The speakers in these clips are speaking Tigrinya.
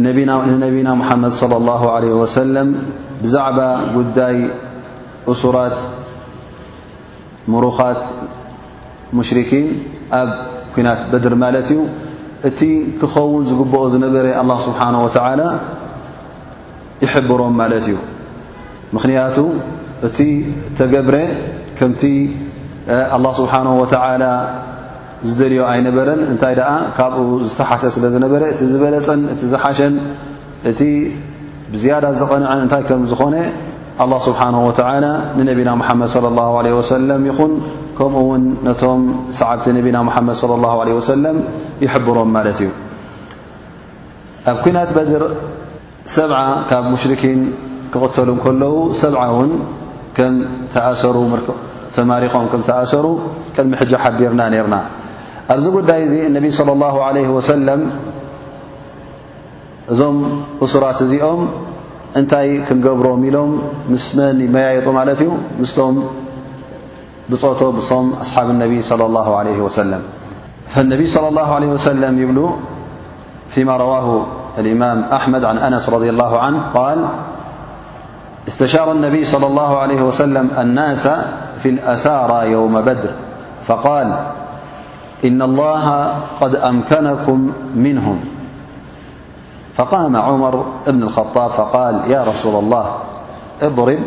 ንነቢና ሙሓመድ صለ ላሁ ዓለይህ ወሰለም ብዛዕባ ጉዳይ እሱራት ምሩኻት ሙሽርኪን ኣብ ኩናት በድር ማለት እዩ እቲ ክኸውን ዝግብኦ ዝነበረ ኣላ ስብሓን ወተዓላ ይሕብሮም ማለት እዩ ምኽንያቱ እቲ ተገብረ ከምቲ ኣላ ስብሓን ወተዓላ ዝደልዮ ኣይነበረን እንታይ ደኣ ካብኡ ዝተሓተ ስለ ዝነበረ እቲ ዝበለጸን እቲ ዝሓሸን እቲ ብዝያዳ ዝቐንዐን እንታይ ከም ዝኾነ ኣላ ስብሓን ወተላ ንነቢና ሙሓመድ ለ ላ ለ ወሰለም ይኹን ከምኡ ውን ነቶም ሰዓብቲ ነቢና ሙሓመድ ለ ላ ለ ወሰለም ይሕብሮም ማለት እዩ ኣብ ኩናት በድር ሰብዓ ካብ ሙሽሪኪን ክቕተሉ እንከለዉ ሰብዓ ውን ከም ተኣሰሩ ተማሪኾም ከም ተኣሰሩ ቅድሚ ሕጂ ሓቢርና ነርና ኣብዚ ጉዳይ እዚ እነቢ صለ ላሁ ዓለይህ ወሰለም እዞም እሱራት እዚኦም እንታይ ክንገብሮም ኢሎም ምስ መን ይመያየጡ ማለት እዩ ምስቶም ብፆቶ ብሶም ኣስሓብ ነቢ ለ ላ ለ ወሰለም ፈነቢ ለ ላ ለ ወሰለም ይብሉ ማ ረዋ إማም ኣመድ ع ኣነስ ر له استشار النبي - صلى الله عليه وسلم - الناس في الأسارى يوم بدر فقال إن الله قد أمكنكم منهم فقام عمر بن الخطاب فقال يا رسول الله اضرب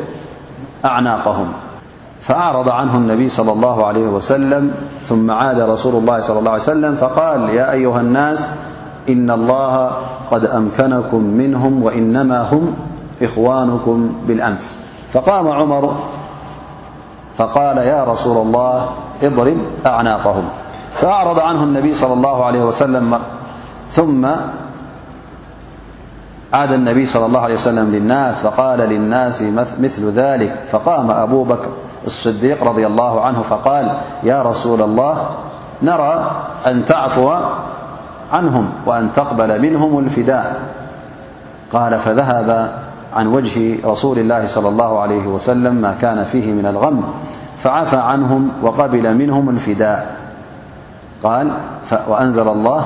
أعناقهم فأعرض عنه النبي - صلى الله عليه وسلم - ثم عاد رسول الله صلى الله عليه وسلم فقال يا أيها الناس إن الله قد أمكنكم منهم وإنما هم إوانكمبالأمفقام عمر فقال يا رسول الله اضرم أعناقهم فأعرض عنه النبي صلى الله عليه وسلم ثم عاد النبي صلى الله عليه وسلم للناس فقال للناس مثل ذلك فقام أبو بكر الصديق - رضي الله عنه فقال يا رسول الله نرى أن تعفو عنهم وأن تقبل منهم الفداء قال فذهب عن وجه رسول الله صلى الله عليه وسلم ما كان فيه من الغم فعفى عنهم وقبل منهم الفداء قال وأنزل الله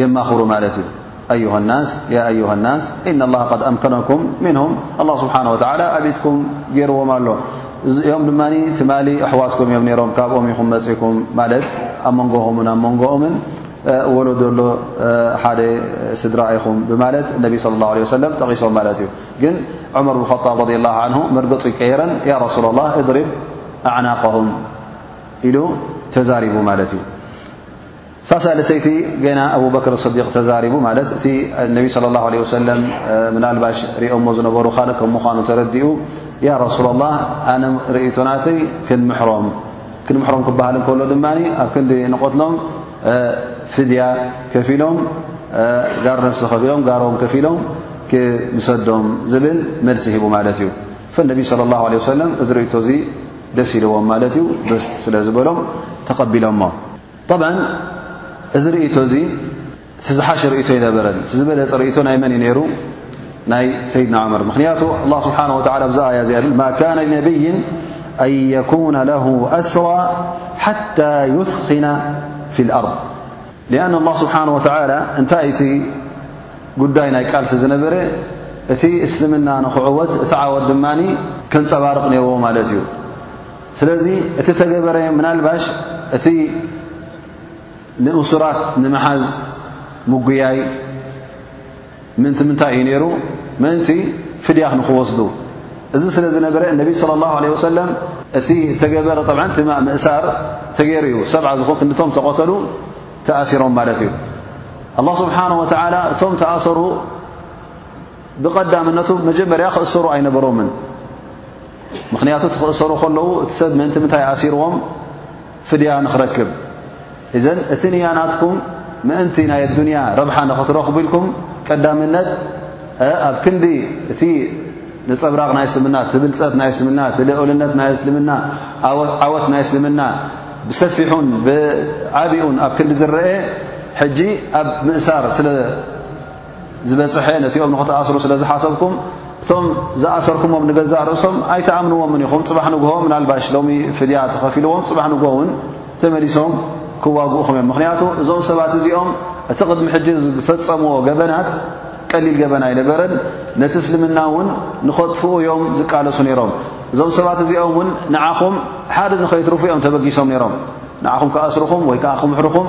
የማኽሩ ማለት እዩ ኣዩሃ ናስ ያ ኣዩሃ ናስ እና ላ ድ ኣምከነኩም ምንሁም ኣላ ስብሓን ወተላ ኣብትኩም ገይርዎም ኣሎ እኦም ድማ ትማሊ ኣሕዋትኩም እዮም ነይሮም ካብኦም ኢኹም መፅእኩም ማለት ኣብ መንጎኹምን ኣብ መንጎኦምን ወለዶ ሎ ሓደ ስድራ ኢኹም ብማለት ነቢ ስለ ላ ለ ወሰለም ጠቒሶም ማለት እዩ ግን ዑመር ብን ጣብ ረ ላ ን መርገፁ ይቀየረን ያ ረሱላ ላ እድሪብ ኣዕናቀሁም ኢሉ ተዛሪቡ ማለት እዩ እታ ሳልሰይቲ ገና ኣቡበክር ስዲቅ ተዛሪቡ ማለት እቲ ነቢ ስለ ላሁ ለ ወሰለም ምናልባሽ ሪኦሞ ዝነበሩ ካልእ ከም ምዃኑ ተረዲኡ ያ ረሱላ ላህ ኣነ ርእቶናተይ ክንምሕሮም ክንምሕሮም ክበሃል እንከሎ ድማ ኣብ ክንዲ ንቐትሎም ፍድያ ከፊሎም ጋር ነፍሲ ከፊሎም ጋሮም ከፊሎም ክምሰዶም ዝብል መልሲ ሂቡ ማለት እዩ ፈነቢ ስለ ላሁ ለ ወሰለም እዚ ርእቶ እዚ ደስ ኢልዎም ማለት እዩ ደስ ስለ ዝበሎም ተቐቢሎሞ ጠብዓን እዚ ርእይቶ እዚ እቲ ዝሓሸ ርእይቶ ኣይነበረን። እቲ ዝበለጸ ርእይቶ ናይ መን እዩ ነይሩ? ናይ ሰይድና ዑመር። ምኽንያቱ ኣላህ ስብሓነሁ ወተዓላ ኣብዛ ኣያ እዚኣ ይብል ማ ካነ ሊነብይን ኣን የኩነ ለሁ ኣስራ ሓታ ዩስኪነ ፊ ልኣርድ ሊኣን ኣላህ ስብሓነሁ ወተዓላ እንታይ እቲ ጉዳይ ናይ ቃልሲ ዝነበረ እቲ እስልምና ንኽዕወት እቲ ዓወት ድማ ከንጸባርቕ ነይዎ ማለት እዩ። ስለዚ እቲ ተገበረ ምናልባሽ እቲ ንእሱራት ንምሓዝ ምጉያይ ምእንቲ ምንታይ እዩ ነይሩ ምእንቲ ፍድያኽ ንክወስዱ እዚ ስለ ዝነበረ እነቢ ስለ ላሁ ለ ወሰለም እቲ እተገበረ ብ ቲ ምእሳር ተገይሩ እዩ ሰ ዝኾ ክንቶም ተቐተሉ ተኣሲሮም ማለት እዩ ኣላ ስብሓን ወተላ እቶም ተኣሰሩ ብቐዳምነቱ መጀመርያ ክእሰሩ ኣይነበሮምን ምኽንያቱ እቲ ክእሰሩ ከለዉ እቲ ሰብ ምእንቲ ምንታይ ኣሲርዎም ፍድያ ንኽረክብ እዘን እቲ ንያ ናትኩም ምእንቲ ናይ ኣዱንያ ረብሓ ንኽትረኽቡ ኢልኩም ቀዳምነት ኣብ ክንዲ እቲ ነፀብራቕ ናይ እስልምና እቲ ብልፀት ናይ እስልምና እቲ ልዑልነት ናይ እስልምና ዓወት ናይ እስልምና ብሰፊሑን ብዓብኡን ኣብ ክንዲ ዝረአ ሕጂ ኣብ ምእሳር ስለ ዝበጽሐ ነቲኦም ንኽትኣስሩ ስለ ዝሓሰብኩም እቶም ዝኣሰርኩሞም ንገዛእ ርእሶም ኣይትኣምንዎምን ኢኹም ጽባሕ ንግሆ ምናልባሽ ሎሚ ፍድያ ተኸፊልዎም ጽባሕ ንግሆ እውን ተመሊሶም ክዋግኡኹም እዮም ምክንያቱ እዞም ሰባት እዚኦም እቲ ቅድሚ ሕጂ ዝፈጸምዎ ገበናት ቀሊል ገበን ኣይነበረን ነቲ እስልምና እውን ንኸጥፍኡ እዮም ዝቃለሱ ነይሮም እዞም ሰባት እዚኦም እውን ንዓኹም ሓደ ንኸይትርፉ እዮም ተበጊሶም ነይሮም ንዓኹም ክኣስርኹም ወይ ከዓ ክምሕርኹም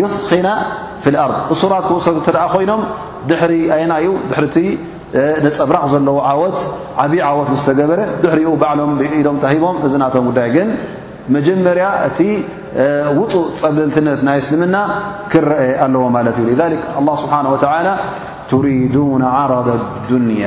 ዩስኺና ፊል ኣርድ እሱራት ክውሰዱ እንተ ደኣ ኮይኖም ድሕሪ ኣየና እዩ ድሕሪ እቲ ነጸብራቕ ዘለዎ ዓወት ዓብዪ ዓወት ምስ ተገበረ ድሕሪኡ ባዕሎም ብኢዶም ተሂቦም እዚ ናቶም ጉዳይ ግን መጀመርያ እቲ ውጡእ ጸብለልትነት ናይ እስልምና ክረአ ኣለዎ ማለት እዩ ذሊክ ኣላህ ስብሓን ወተዓላ ቱሪዱና ዓረض ኣዱንያ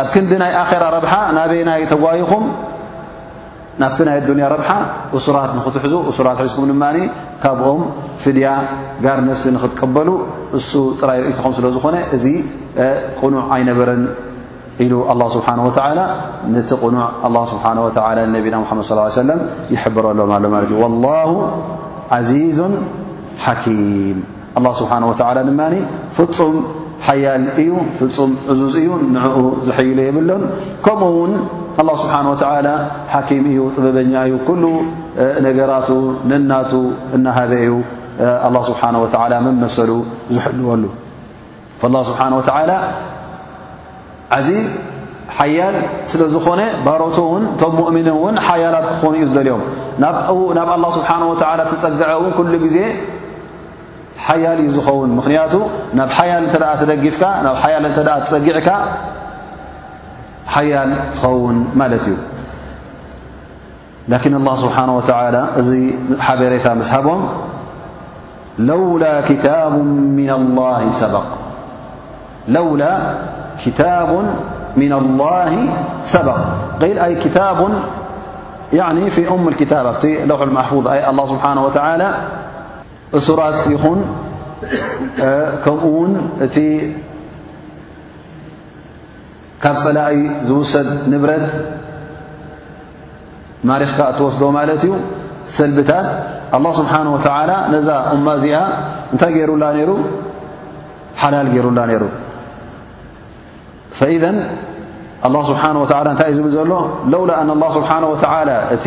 ኣብ ክንዲ ናይ ኣራ ረብሓ ናበይናይ ተጓይኹም ናፍቲ ናይ ኣዱንያ ረብሓ እሱራት ንኽትሕዙ እሱራት ሕዝኩም ድማ ካብኦም ፍድያ ጋር ነፍሲ ንኽትቀበሉ እሱ ጥራይ ርእትኹም ስለ ዝኾነ እዚ ቅኑዕ ኣይነበረን ኢሉ ኣላ ስብሓን ወተላ ነቲ ቅኑዕ ኣላ ስብሓን ወላ ነቢና ሓመድ ስ ሰለም ይሕበረሎም ኣሎ ማለት እዩ ወላሁ ዓዚዙን ሓኪም ኣላ ስብሓን ወተዓላ ድማ ፍፁም ሓያል እዩ ፍፁም ዕዙዝ እዩ ንዕኡ ዝሐይሎ የብሎን ከምኡ ውን ኣላ ስብሓን ወተዓላ ሓኪም እዩ ጥበበኛ እዩ ኩሉ ነገራቱ ንናቱ እናሃበ እዩ ኣላ ስብሓን ወተዓላ መመሰሉ ዝሕልወሉ ኣላህ ስብሓን ወተዓላ ዓዚዝ ሓያል ስለ ዝኾነ ባሮቱ እውን እቶም ሙእምኒን እውን ሓያላት ክኾኑ እዩ ዝደልዮም ናብኡ ናብ ኣላ ስብሓን ወተዓላ ተጸግዐ እውን ኩሉ ግዜ ሓያል እዩ ዝኸውን ምኽንያቱ ናብ ሓያል እንተ ደኣ ተደጊፍካ ናብ ሓያል እንተ ደኣ ትጸጊዕካ ሓያል ትኸውን ማለት እዩ لكن الله سبحانه وتعالى حبر سهب لولا كتاب من الله سبق ل ي كتاب ني في أم الكتاب لوح المحفوظالله سبحانه وتعالى سر ن م ካብ ጸላኢ ዝውሰድ ንብረት ማሪኽካ እትወስዶ ማለት እዩ ሰልብታት ኣላህ ስብሓን ወተዓላ ነዛ እማ እዚኣ እንታይ ገይሩላ ነይሩ ሓላል ገይሩላ ነይሩ ፈኢዘን ኣላ ስብሓን ወተላ እንታይ እዩ ዝብል ዘሎ ለውላ ኣን ኣላ ስብሓን ወተዓላ እቲ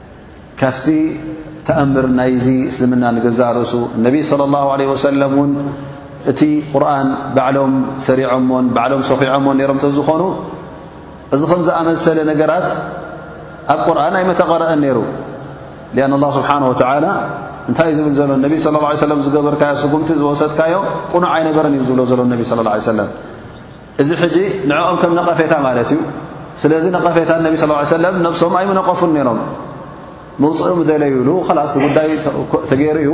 ካብቲ ተኣምር ናይዚ እስልምና ንገዛእ ርእሱ እነቢይ صለ ላሁ ለ ወሰለም እውን እቲ ቁርን ባዕሎም ሰሪዖሞን ባዕሎም ሶኺዖሞን ነይሮም እተዝኾኑ እዚ ከም ዝኣመሰለ ነገራት ኣብ ቁርን ኣይመተቐረአን ነይሩ ሊኣን ላ ስብሓን ወተላ እንታይ እዩ ዝብል ዘሎ እነቢ ስለ ላ ሰለም ዝገበርካዮ ስጉምቲ ዝወሰድካዮ ቁኑዕ ኣይነበረን እዩ ዝብሎ ዘሎ እነቢ ስለ ላ ሰለም እዚ ሕጂ ንዕኦም ከም ነቐፌታ ማለት እዩ ስለዚ ነቐፌታ ነቢ ስ ሰለም ነብሶም ኣይምነቐፉን ነይሮም መውፅኢ ምደለይሉ ላስ እቲ ጉዳይ ተገይሩ እዩ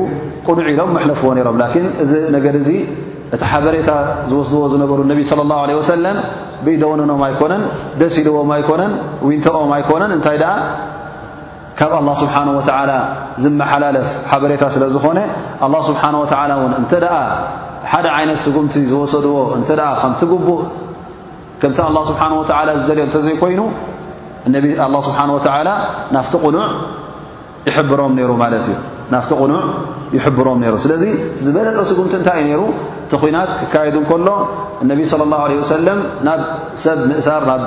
ቁኑዕ ኢሎም መሕለፍዎ ነይሮም ላኪን እዚ ነገር እዚ እቲ ሓበሬታ ዝወስድዎ ዝነበሩ ነቢ ለ ላሁ ለ ወሰለም ብኢደወነኖም ኣይኮነን ደስ ኢልዎም ኣይኮነን ዊንተኦም ኣይኮነን እንታይ ደኣ ካብ ኣላ ስብሓን ወተዓላ ዝመሓላለፍ ሓበሬታ ስለ ዝኾነ ኣላ ስብሓን ወተዓላ እውን እንተ ደኣ ሓደ ዓይነት ስጉምቲ ዝወሰድዎ እንተ ደኣ ከምቲ ግቡእ ከምቲ ኣላ ስብሓን ወተዓላ ዝደልዮ እንተዘይኮይኑ እነቢ ኣላ ስብሓን ወተዓላ ናፍቲ ቕኑዕ ይሕብሮም ነይሩ ማለት እዩ ናፍቲ ቕኑዕ ይሕብሮም ነይሩ ስለዚ ዝበለፀ ስጉምቲ እንታይ እዩ ነይሩ እቲ ኹናት ክካየዱ እንከሎ እነቢ ስለ ላሁ ለ ወሰለም ናብ ሰብ ምእሳር ናብ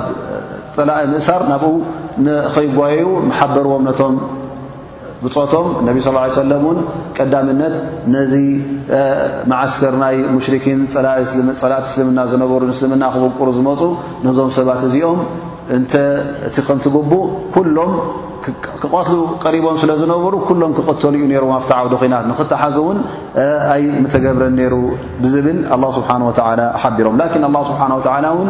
ጸላኢ ምእሳር ናብኡ ንኸይጓየዩ ምሓበርዎም ነቶም ብጾቶም ነቢ ስ ሰለም እውን ቀዳምነት ነዚ መዓስከር ናይ ሙሽርኪን ጸላእቲ እስልምና ዝነበሩ ንእስልምና ክበንቁሩ ዝመፁ ነዞም ሰባት እዚኦም እንተ እቲ ከምቲ ግቡእ ኩሎም ክቐትሉ ቀሪቦም ስለ ዝነበሩ ኩሎም ክቕተሉ እዩ ነይሮም ኣብቲ ዓውዲ ኩናት ንኽተሓዙ እውን ኣይ ምተገብረን ነይሩ ብዝብል ኣላ ስብሓን ወተዓላ ሓቢሮም ላኪን ኣላ ስብሓን ወተዓላ እውን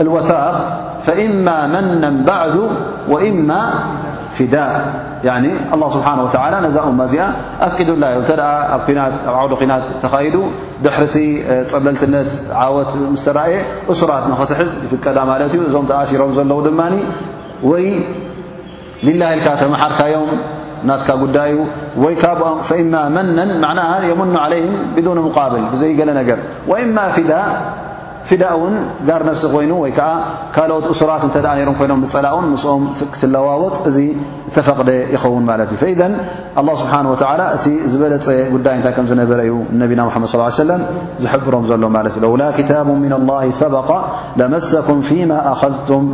ኣልወሳኽ ፈኢማ መነን ባዕዱ ወኢማ ፊዳእ ያኒ ኣላ ስብሓን ወተዓላ ነዛ እማ እዚኣ ኣፍቂዱላ እዩ እንተደኣ ኣብ ኩናት ኣብ ዓውዲ ኩናት ተኻይዱ ድሕርቲ ጸበልትነት ዓወት ምስ ተራእየ እሱራት ንኽትሕዝ ይፍቀዳ ማለት እዩ እዞም ተኣሲሮም ዘለዉ ድማ ወይ ሊላህ ኢልካ ተመሓርካዮም ናትካ ጉዳይ እዩ ወይ ካብኦም ፈኢማ መነን ማዕናኣ የሙኑ ዓለይህም ብዱን ሙቃብል ብዘይ ገለ ነገር ወኢማ ፊዳ ፊዳእ እውን ጋር ነፍሲ ኮይኑ ወይ ከዓ ካልኦት እሱራት እንተ ነሮም ኮይኖም ዝፀላኡን ምስኦም ክትለዋወጥ እዚ እተፈቕደ ይኸውን ማለት እዩ ፈኢዘን ኣላ ስብሓን ወተዓላ እቲ ዝበለፀ ጉዳይ እንታይ ከም ዝነበረ እዩ ነቢና ሙሓመድ ስ ሰለም ዝሕብሮም ዘሎ ማለት እዩ ለውላ ክታቡ ምን ላ ሰበቃ ለመሰኩም ፊማ ኣኸዝቱም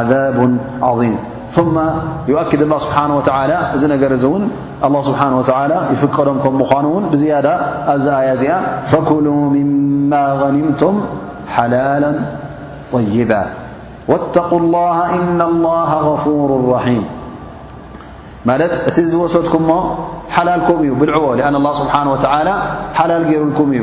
ዓዛቡን ዓظም ثم يؤكد الله سبحانه وتعالى نر ن الله سبحانه وتعالى يفقم كمنو بزيادة آيا فكلوا مما غنمتم حلالا طيبا واتقوا الله إن الله غفور رحيم ت ت وسدكم حلالكم ي بلعو لأن الله سبحانه وتعالى لال يرلكم ي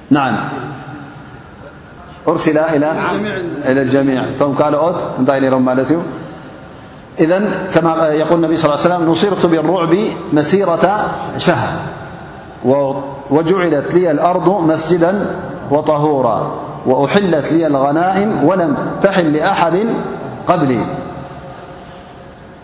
أسل لሚع ቶ ካኦት ታ إذن كما يقول انبي صل ال ليه سلم نصرت بالرعب مسيرة شهر وجعلت لي الأرض مسجدا وطهورا وأحلت لي الغنائم ولم تحل لأحد قبلي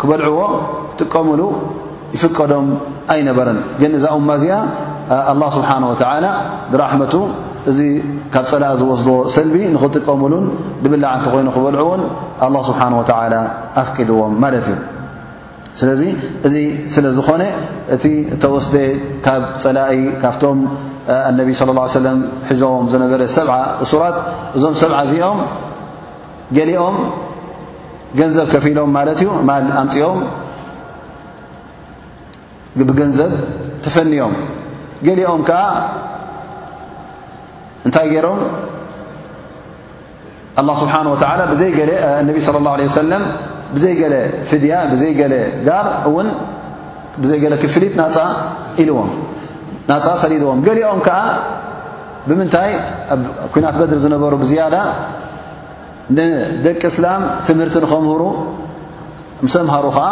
ክበልዕዎ ክጥቀምሉ ይፍቀዶም ኣይነበረን ግን እዛ ኡማ እዚኣ ኣላ ስብሓን ወተዓላ ብራሕመቱ እዚ ካብ ጸላኣ ዝወስድዎ ሰልቢ ንኽጥቀምሉን ድብላዕ እንተኾይኑ ክበልዕዎን ኣላ ስብሓን ወተዓላ ኣፍቂድዎም ማለት እዩ ስለዚ እዚ ስለ ዝኾነ እቲ እተወስደ ካብ ጸላኢ ካብቶም ኣነቢ ስለ ላ ሰለም ሒዞዎም ዝነበረ ሰብዓ እሱራት እዞም ሰብዓ እዚኦም ገሊኦም ገንዘብ ከፊሎም ማለት እዩ ማል ኣምጺኦም ብገንዘብ ተፈንዮም ገሊኦም ከኣ እንታይ ገይሮም ኣላ ስብሓን ወተላ ብዘይ ገለ ነቢ ስለ ላ ለ ወሰለም ብዘይ ገለ ፍድያ ብዘይ ገለ ጋር እውን ብዘይ ገለ ክፍሊት ናፃ ኢልዎም ናፃ ሰሊድዎም ገሊኦም ከዓ ብምንታይ ኣብ ኩናት በድር ዝነበሩ ብዝያዳ ንደቂ እስላም ትምህርቲ ንኸምህሩ ምስ ኣምሃሩ ኸዓ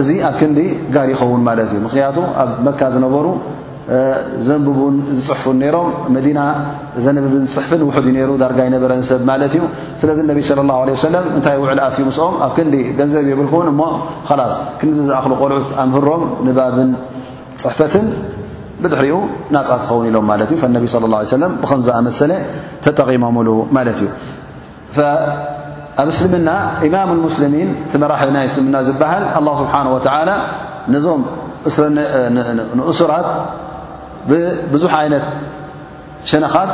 እዚ ኣብ ክንዲ ጋር ይኸውን ማለት እዩ ምክንያቱ ኣብ መካ ዝነበሩ ዘንብቡን ዝፅሕፉን ነይሮም መዲና ዘንብብን ዝፅሕፍን ውሑድ እዩ ነይሩ ዳርጋ ይነበረን ሰብ ማለት እዩ ስለዚ ነቢ ስለ ላሁ ለ ሰለም እንታይ ውዕል ኣትዩ ምስኦም ኣብ ክንዲ ገንዘብ የብልኩን እሞ ኸላስ ክንዚ ዝኣኽሉ ቆልዑት ኣምህሮም ንባብን ጽሕፈትን ብድሕሪኡ ናጻ ትኸውን ኢሎም ማለት እዩ ፈነቢ صለ ላه ሰለም ብኸም ዝኣመሰለ ተጠቒሞምሉ ማለት እዩ ኣብ እስልምና ኢማም ሙስልሚን እቲ መራሒ ናይ እስልምና ዝበሃል ኣላ ስብሓን ወተዓላ ነዞም ንእሱራት ብብዙሕ ዓይነት ሸነኻት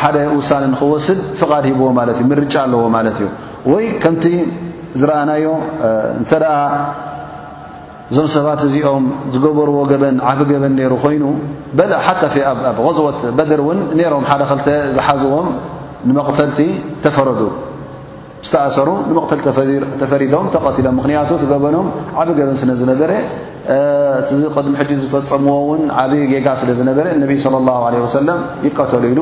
ሓደ ውሳነ ንኽወስድ ፍቓድ ሂብዎ ማለት እዩ ምርጫ ኣለዎ ማለት እዩ ወይ ከምቲ ዝረኣናዮ እንተ ደኣ እዞም ሰባት እዚኦም ዝገበርዎ ገበን ዓብ ገበን ነይሩ ኮይኑ በል ሓታ ኣብ غዝወት በድር እውን ነይሮም ሓደ ክልተ ዝሓዝዎም ንመቕተልቲ ተፈረዱ ዝተኣሰሩ ንመቕተል ተፈሪዶም ተቐቲሎም ምኽንያቱ ትገበኖም ዓብ ገበን ስለ ዝነበረ እቲ ቅድሚ ሕጂ ዝፈጸምዎ እውን ዓብ ጌጋ ስለ ዝነበረ እነቢ صለ ላه ለ ወሰለም ይቀተሉ ኢሉ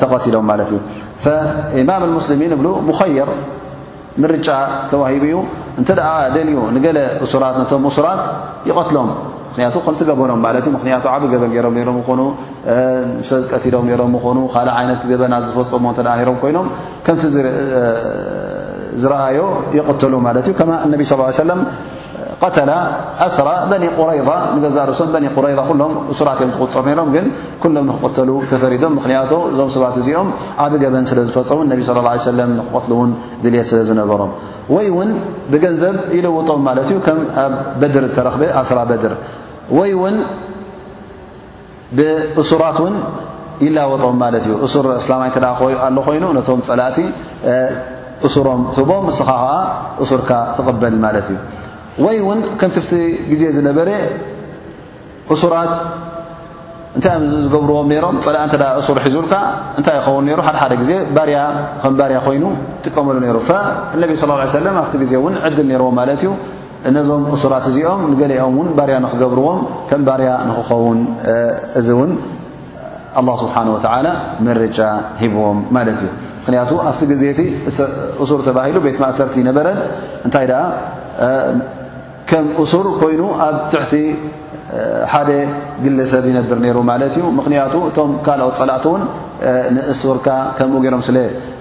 ተቐቲሎም ማለት እዩ ፈእማም ልሙስሊሚን እብሉ ሙኸየር ምርጫ ተዋሂቡ እዩ እንተ ደኣ ደልዩ ንገለ እሱራት ነቶም እሱራት ይቐትሎም ምክንያቱ ከምቲ ገበኖም ማለት እዩ ምክንያቱ ዓብ ገበን ገይሮም ነሮም ይኾኑ ሰብ ቀቲሎም ነሮም ይኾኑ ካልእ ዓይነት ገበናት ዝፈጸሙ እተ ነሮም ኮይኖም ከምቲ ዝረኣዮ ይቕትሉ ማለት እዩ ከማ እነቢ ስ ሰለም ቀተላ ኣስራ በኒ ቁረይዛ ንገዛ ርእሶም በኒ ቁረይዛ ኩሎም እሱራት እዮም ዝቁፅሩ ነይሮም ግን ኩሎም ንክቕተሉ ተፈሪዶም ምክንያቱ እዞም ሰባት እዚኦም ዓብ ገበን ስለ ዝፈፀሙ ነቢ ስለ ላ ሰለም ንክቐትሉ እውን ድልት ስለ ዝነበሮም ወይ እውን ብገንዘብ ይልውጦም ማለት እዩ ከም ኣብ በድር እተረኽበ ኣስራ በድር ወይ እውን ብእሱራት ውን ይላወጦም ማለት እዩ እሱር እስላማይ እተ ኣሎ ኮይኑ ነቶም ፀላእቲ እሱሮም ትህቦም ንስኻ ከዓ እሱርካ ትቕበል ማለት እዩ ወይ ውን ከምቲፍቲ ግዜ ዝነበረ እሱራት እንታይ እ ዝገብርዎም ነሮም ፀላእ እተ እሱር ሒዙልካ እንታይ ይኸውን ሩ ሓደሓደ ግዜ ባርያ ከም ባርያ ኮይኑ ጥቀመሉ ነሩ ነቢ ስ ሰለም ኣብቲ ግዜ እውን ዕድል ነርዎም ማለት እዩ እነዞም እሱራት እዚኦም ንገሊኦም እውን ባርያ ንክገብርዎም ከም ባርያ ንክኸውን እዚ እውን ኣላ ስብሓን ወተዓላ ምርጫ ሂብዎም ማለት እዩ ምክንያቱ ኣብቲ ግዜ እቲ እሱር ተባሂሉ ቤት ማእሰርቲ ይነበረ እንታይ ደኣ ከም እሱር ኮይኑ ኣብ ትሕቲ ሓደ ግለሰብ ይነብር ነይሩ ማለት እዩ ምክንያቱ እቶም ካልኦት ፀላእቲ እውን ንእሱርካ ከምኡ ገይሮም ስለ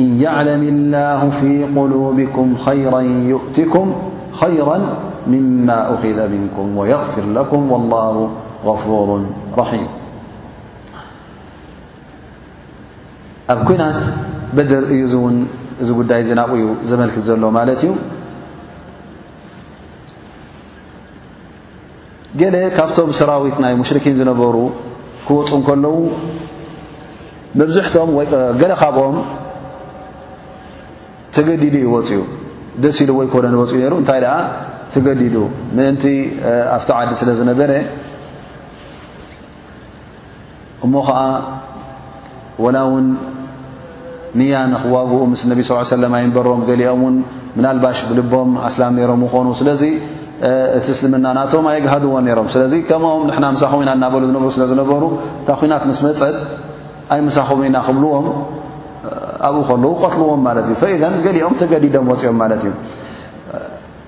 إن يعلم الله في قلوبك يؤتك خير مما أخذ منكم ويغفر لكم والله غفور رحيم ኣ كن بدر እዩ ዚ لك ل እዩ ገለ ካብቶም ሰራዊት ናይ ሙሽርኪን ዝነበሩ ክወጹ እንከለዉ መብዝሕቶም ገለ ካብኦም ተገዲዱ እዩ ወፅኡ ደስ ኢሉ ወይ ኮነ ወፅኡ ነይሩ እንታይ ደኣ ተገዲዱ ምእንቲ ኣብቲ ዓዲ ስለ ዝነበረ እሞ ኸኣ ወላ ውን ንያ ንክዋግኡ ምስ ነቢ ስ ሰለም ኣይንበሮም ገሊኦም ውን ምናልባሽ ብልቦም ኣስላም ነይሮም ይኾኑ ስለዚ እቲ እስልምና ናቶም ኣየግሃድዎ ነይሮም ስለዚ ከምኦም ንሕና ምሳኹም ኢና እናበሉ ዝነብሩ ስለ ዝነበሩ እታ ኩናት ምስ መፀት ኣይ ምሳኹም ኢና ክብልዎም ኣብኡ ከለዉ ቀትልዎም ማለት እዩ ፈኢዘን ገሊኦም ተገዲዶም ወፅኦም ማለት እዩ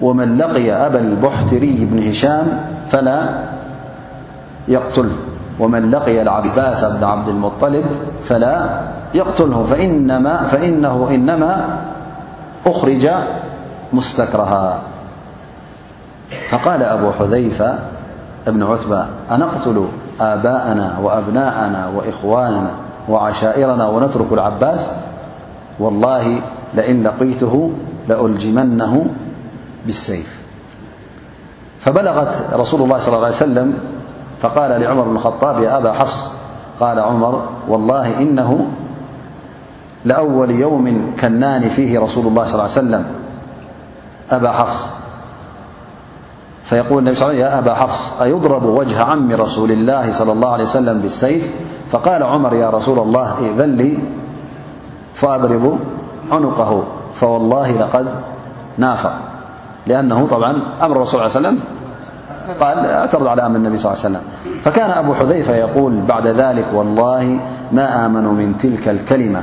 ومن لقي أبا البحتري بن هشام فلا يقتله ومن لقي العباس بن عبد المطلب فلا يقتله فإنه إنما أخرج مستكرها فقال أبو حذيفة بنعبة أنقتل آباءنا وأبناءنا وإخواننا وعشائرنا ونترك العباس والله لئن لقيته لألجمنه بالسيف فبلغت رسول الله صلى ال عليه وسلم فقال لعمر بن الخطاب يا أبا حفز قال عمر والله إنه لأول يوم كنان فيه رسول الله صلى اله عليه وسلم أبا حفز فيقول النب يا أبا حفظ أيضرب وجه عم رسول الله صلى الله عليه وسلم بالسيف فقال عمر يا رسول الله إئذ لي فأضرب عنقه فوالله لقد نافق لأنه طبعا أمر الرسول ل ليه وسلم قال اعترد على أمر انبي صل لى ليه وسلم فكان أبو حذيفة يقول بعد ذلك والله ما آمن من تلك الكلمة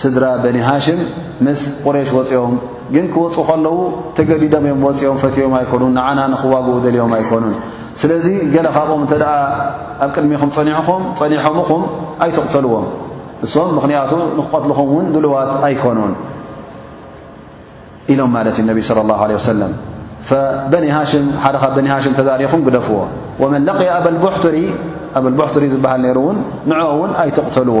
ስድራ በኒ ሃሽም ምስ ቁሬሽ ወጺኦም ግን ክወጹ ከለዉ ተገዲዶም እዮም ወጺኦም ፈትዮም ኣይኮኑን ንዓና ንኽዋግኡ ደልዮም ኣይኮኑን ስለዚ ገለ ካብኦም እንተ ኣብ ቅድሚኹም ጸኒዕኹም ጸኒሖምኹም ኣይትቕተልዎም እሶም ምኽንያቱ ንክቐትልኹም እውን ድልዋት ኣይኮኑን ኢሎም ማለት እዩ ነቢ ስለ ላሁ ለ ወሰለም በኒ ሃሽም ሓደ ካብ በኒ ሃሽም ተዳሪኹም ግደፍዎ ወመን ለቂ ኣበልቡሕቱሪ ኣበልቡሕቱሪ ዝበሃል ነይሩ እውን ንዕኡ እውን ኣይትቕተልዎ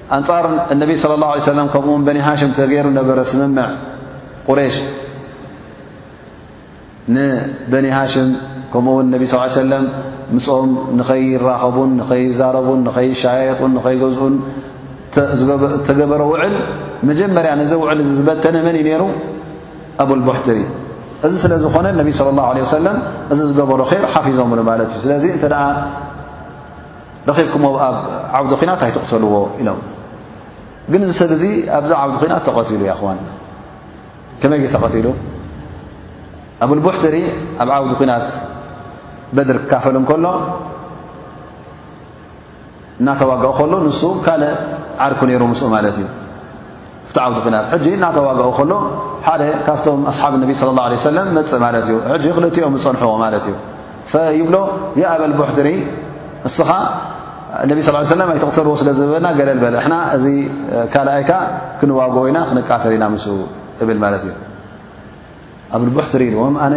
ኣንጻር እነቢ ስለ ላሁ ዓለይሂ ወሰለም ከምኡውን በኒ ሃሽም ተገይሩ ነበረ ስምምዕ ቁሬሽ ንበኒ ሃሽም ከምኡውን ነቢ ስ ሰለም ምስኦም ንኸይራኸቡን ንኸይዛረቡን ንኸይሻየጡን ንኸይገዝኡን ዝተገበረ ውዕል መጀመርያ ነዚ ውዕል እዚ ዝበተነ መን እዩ ነይሩ ኣብልቡሕትሪ እዚ ስለ ዝኾነ ነቢ ስለ ላሁ ለ ወሰለም እዚ ዝገበሮ ር ሓፊዞምሉ ማለት እዩ ስለዚ እንተ ረኺብኩሞ ኣብ ዓውዲ ኲናት ኣይትቕተልዎ ኢሎም ግን እዚ ሰብ እዚ ኣብዚ ዓውዲ ኲናት ተቐቲሉ እያ ክዋን ከመይ ዩ ተቐቲሉ ኣብ ልቡሕትሪ ኣብ ዓውዲ ኲናት በድር ክካፈል እንከሎ እናተዋጋኡ ከሎ ንሱ ካልእ ዓርኩ ነይሩ ምስኡ ማለት እዩ ኣብቲ ዓውዲ ኩናት ሕጂ እናተዋግኦ ከሎ ሓደ ካብቶም ኣስሓብ ነቢ ስለ ላ ለ ሰለም መፅእ ማለት እዩ ሕጂ ክልቲኦም ዝፀንሕዎ ማለት እዩ ፈይብሎ የኣበል ቦሕትሪ እስኻ ነቢ ስ ሰለም ኣይተቕተልዎ ስለ ዝበና ገለል በለ ሕና እዚ ካልኣይካ ክንዋግኦ ኢና ክንቃተል ኢና ምስ እብል ማለት እዩ ኣብል ቦሕትሪ ኢልዎም ኣነ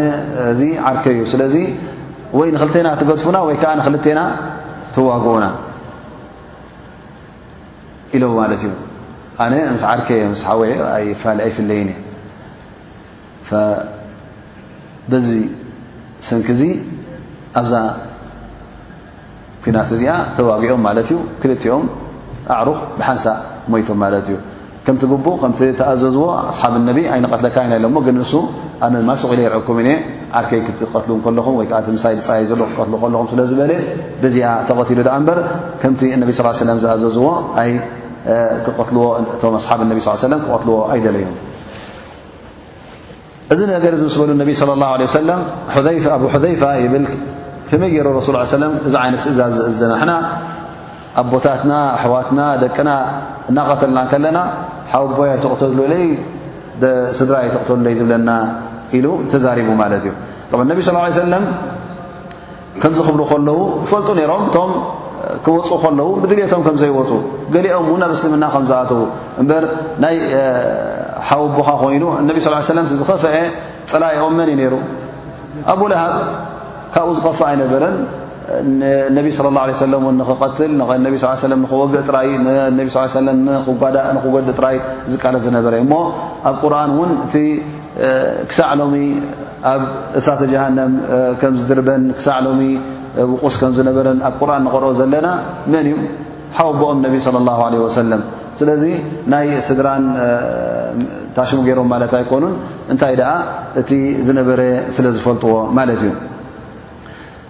እዚ ዓርከ እዩ ስለዚ ወይ ንክልቴና ትገድፉና ወይ ከዓ ንክልቴና ትዋግኡና ኢሎም ማለት እዩ ኣነ ምስ ዓርከ የ ምስ ሓወ ኣይፍለይን እየ በዚ ሰንኪ እዚ ኣብዛ ኩናት እዚኣ ተዋጊኦም ማለት እዩ ክልቲኦም ኣዕሩኽ ብሓንሳእ ሞይቶም ማለት እዩ ከምቲ ግቡእ ከምቲ እተኣዘዝዎ ኣስሓብ ነቢ ኣይንቐትለካይን ኣኢሎም እሞ ግን ንሱ ኣመማ ሱቕ ኢለ ይርሕቅኩምን እየ ዓርከይ ክትቐትሉ ከለኹም ወይ ከዓ እቲ ምሳይ ብፃየይ ዘሎ ክትቀትሉ ከለኹም ስለ ዝበለ በዚኣ ተቐቲሉ ደኣ እምበር ከምቲ እነቢ ስ ሰለም ዝኣዘዝዎ ኣይ ክቐትልዎ እቶም ኣስሓብ ነቢ ስ ሰለም ክቐትልዎ ኣይደለዩን እዚ ነገር እዚ ምስ በሉ ነቢ صለ ላه ለ ሰለም ኣቡ ሑዘይፋ ይብል ከመይ ገይሩ ረሱል ስ ሰለም እዚ ዓይነት ትእዛዝ ዝእዝዘና ንሕና ኣቦታትና ኣሕዋትና ደቅና እናቐተልና ከለና ሓወቦይ ኣይተቕተሉለይ ስድራ ኣይተቕተሉለይ ዝብለና ኢሉ ተዛሪቡ ማለት እዩ ነቢ ስ ሰለም ከምዚ ክብሉ ከለዉ ይፈልጡ ነይሮም እቶም ክወፁ ከለዉ ብድልቶም ከም ዘይወፁ ገሊኦም እውን ናብ እስልምና ከም ዝኣተዉ እምበር ናይ ሓወቦኻ ኮይኑ እነቢ ስ ሰለም ዝኸፈአ ፅላኢኦም መን እዩ ነይሩ ኣቡለሃብ ካብኡ ዝኸፍ ኣይነበረን ነቢ ስለ ላ ለ ሰለም ን ንክቐትል ነቢ ስ ሰለ ንክወግእ ጥራይ ነቢ ስ ሰለ ንክጓዳእ ንክጎድእ ጥራይ ዝቃለስ ዝነበረ እሞ ኣብ ቁርን እውን እቲ ክሳዕ ሎሚ ኣብ እሳተ ጀሃነም ከም ዝድርበን ክሳዕ ሎሚ ውቁስ ከም ዝነበረን ኣብ ቁርን ንቕርኦ ዘለና መን እዩ ሓወቦኦም ነቢ صለ ላሁ ለ ወሰለም ስለዚ ናይ ስድራን ታሽሙ ገይሮም ማለት ኣይኮኑን እንታይ ደኣ እቲ ዝነበረ ስለ ዝፈልጥዎ ማለት እዩ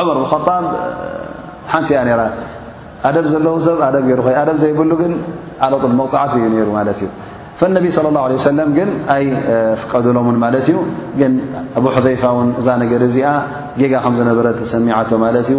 ዑመር ብን ኸጣብ ሓንቲ እያ ነይራ ኣደብ ዘለዉ ሰብ ኣደብ ገይሩ ኸ ኣደብ ዘይብሉ ግን ዓለጡል መቕፃዕቲ እዩ ነይሩ ማለት እዩ ፈነቢ ስለ ላሁ ለ ሰለም ግን ኣይፍቀድሎምን ማለት እዩ ግን ኣብ ሕዘይፋ እውን እዛ ነገር እዚኣ ጌጋ ከም ዝነበረት ተሰሚዓቶ ማለት እዩ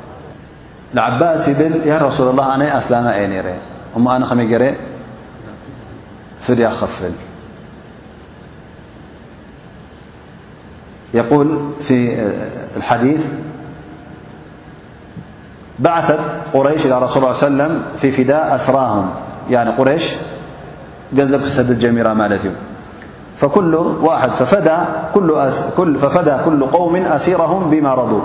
العباس يبل يا رسول الله أنا أسلماري أنا مري ف خفل يقول في الديث بعثت قريش إلى رسول له يه سلم في فداء أسراهم عن قري زدد جميرة مالي فكلففدى كل قوم أسيرهم بما رضو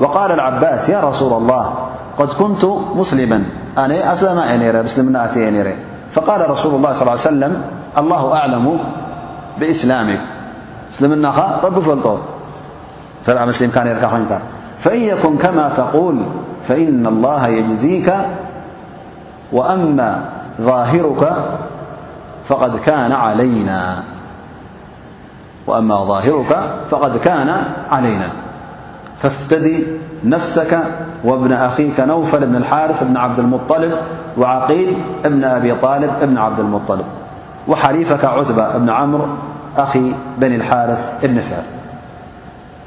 وقال العباس يا رسول الله قد كنت مسلما أن أمل فقال رسول الله صلىل ليه وسلم الله أعلم بإسلامك سلمن ربفلل فإن يكن كما تقول فإن الله يجزيك وأما ظاهرك فقد كان علينا فافتدي نفسك وابن أخيك نوفل بن الحارث بن عبد المطلب وعقيل بن أبي طالب بن عبد المطلب وحريفك عتبة بن عمر أخي بني الحارث بن ثير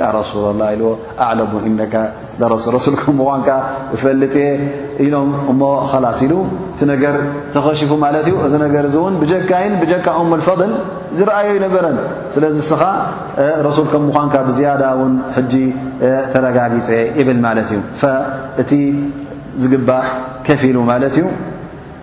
ያ ረሱላላ ኢልዎ ኣዕለሙ እነካ ለረሱል ረሱል ከም ምኳንካ እፈልጥ እየ ኢሎም እሞ ኸላስ ኢሉ እቲ ነገር ተኸሽፉ ማለት እዩ እዚ ነገር እዚ እውን ብጀካይን ብጀካ ኡም ልፈضል ዝረኣዮ ይነበረን ስለዚ እስኻ ረሱል ከም ምኳንካ ብዝያዳ እውን ሕጂ ተረጋጊፀ ይብል ማለት እዩ እቲ ዝግባእ ከፊሉ ማለት እዩ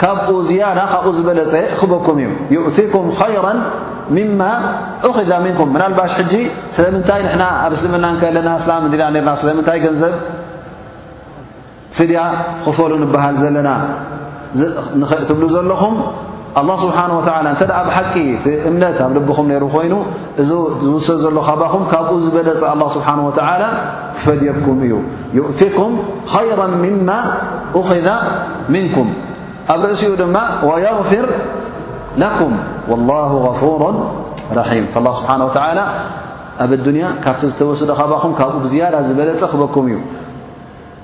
ካብኡ ዝያዳ ካብኡ ዝበለጸ ክበኩም እዩ ዩእቲኩም ኸይራ ምማ ኡክዛ ምንኩም ምናልባሽ ሕጂ ስለምንታይ ንሕና ኣብ እስልምና ከለና እስላም እንዲና ነርና ስለምንታይ ገንዘብ ፍድያ ክፈሉ ንበሃል ዘለና ትብሉ ዘለኹም ኣላ ስብሓን ወተላ እንተ ብሓቂ እምነት ኣብ ልብኹም ነይሩ ኮይኑ እዚ ዝውሰድ ዘሎ ካባኹም ካብኡ ዝበለጸ ኣላ ስብሓን ወተዓላ ክፈድየኩም እዩ ዩእትኩም ኸይራ ምማ ኡኽዛ ምንኩም ኣብ ርእሲኡ ድማ ወየغፍር ለኩም ወላሁ غፉሩ ራሒም ላ ስብሓን ወተዓላ ኣብ ኣዱንያ ካብቲ ዝተወስደ ካባኹም ካብኡ ብዝያዳ ዝበለጸ ክበኩም እዩ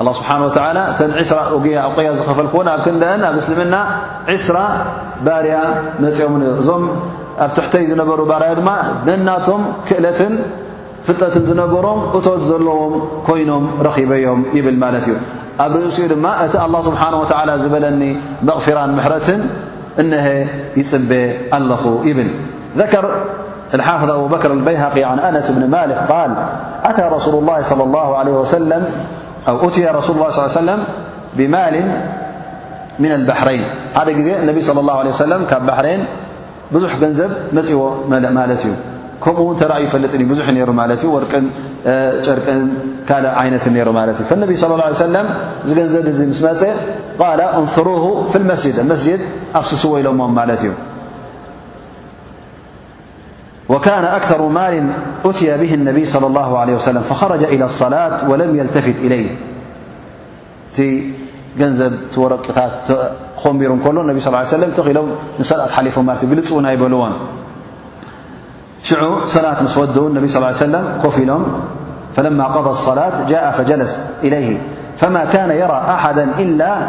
ኣላ ስብሓን ወተዓላ እተን ዕስራ ኦጌያ ኣቕያ ዝኸፈልክዎን ኣብ ክንደን ኣብ እስልምና ዕስራ ባርያ መፂኦም ን እዞም ኣብ ትሕተይ ዝነበሩ ባርያ ድማ ነናቶም ክእለትን ፍልጠትን ዝነበሮም እቶት ዘለዎም ኮይኖም ረኺበዮም ይብል ማለት እዩ ኣብ ርእሲኡ ድማ እቲ ኣላ ስብሓን ወተዓላ ዝበለኒ መቕፊራን ምሕረትን እነሀ ይፅበ ኣለኹ ይብል ዘከር الحافظ أببكر البيهقي عن أنس بن مالك قال أتى رسول الله صلى الله عليه وسلم أو أتي رسول الله صلى عليه وسلم بمال من البحرين حد ز النبي صلى الله عليه وسلم بحرين بዙح نب مዎ ت كم رأ يفل ب ر ر رق عن ر فالنبي صلى الله عليه سلم نب مس م قال أنثروه في المسجد مسجد أفسسو لم ي وكان أكثر مال أتي به النبي صلى الله عليه وسلم فخرج إلى الصلاة ولم يلتفت إليه نب ر ر ل ني صلىاله عليه وسلم ل لف ل ونيلن عو صلاة مسد نبي صلى ال عليه سلم كف لم فلما قضى الصلاة جاء فجلس إليه فما كان يرى أحدا إلا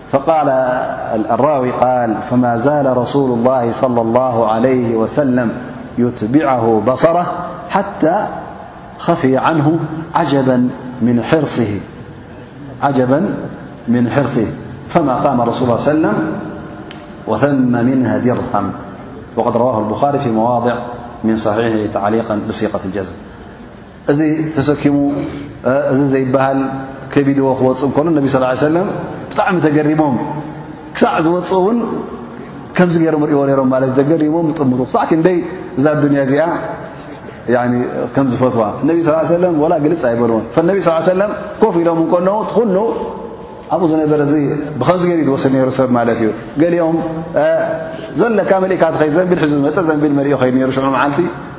فقال الراوي قال فما زال رسول الله صلى الله عليه وسلم يتبعه بصرة حتى خفي عنه عجبا من حرصه فما قام رسو الله ه سلم وثم منها درهم روه البخر في موضع من صحح تعلق بሲقة ال እዚ ተሰኪሙ እዚ ዘይበሃል ከቢድዎ ክወጽእ ከሎ ነቢ ስ ሰለም ብጣዕሚ ተገሪሞም ክሳዕ ዝወጽእ እውን ከምዚ ገይሮም ርእዎ ነሮም ማለት ተገሪሞም ዝጥምሩ ክሳዕ ክንደይ እዛ ኣዱንያ እዚኣ ከም ዝፈትዋ ነቢ ስ ሰለም ወላ ግልጽ ኣይበልዎን ነቢ ስ ሰለም ኮፍ ኢሎም እንከለዉ ትኹኑ ኣብኡ ዝነበረ እዚ ብኸምዚ ገይሩ ዝወስድ ነሩ ሰብ ማለት እዩ ገሊኦም ዘለካ መልእካ ትኸይ ዘንቢል ሕዚ ዝመፀ ዘንቢል መሪኦ ኸይድ ነሩ ሽዑ መዓልቲ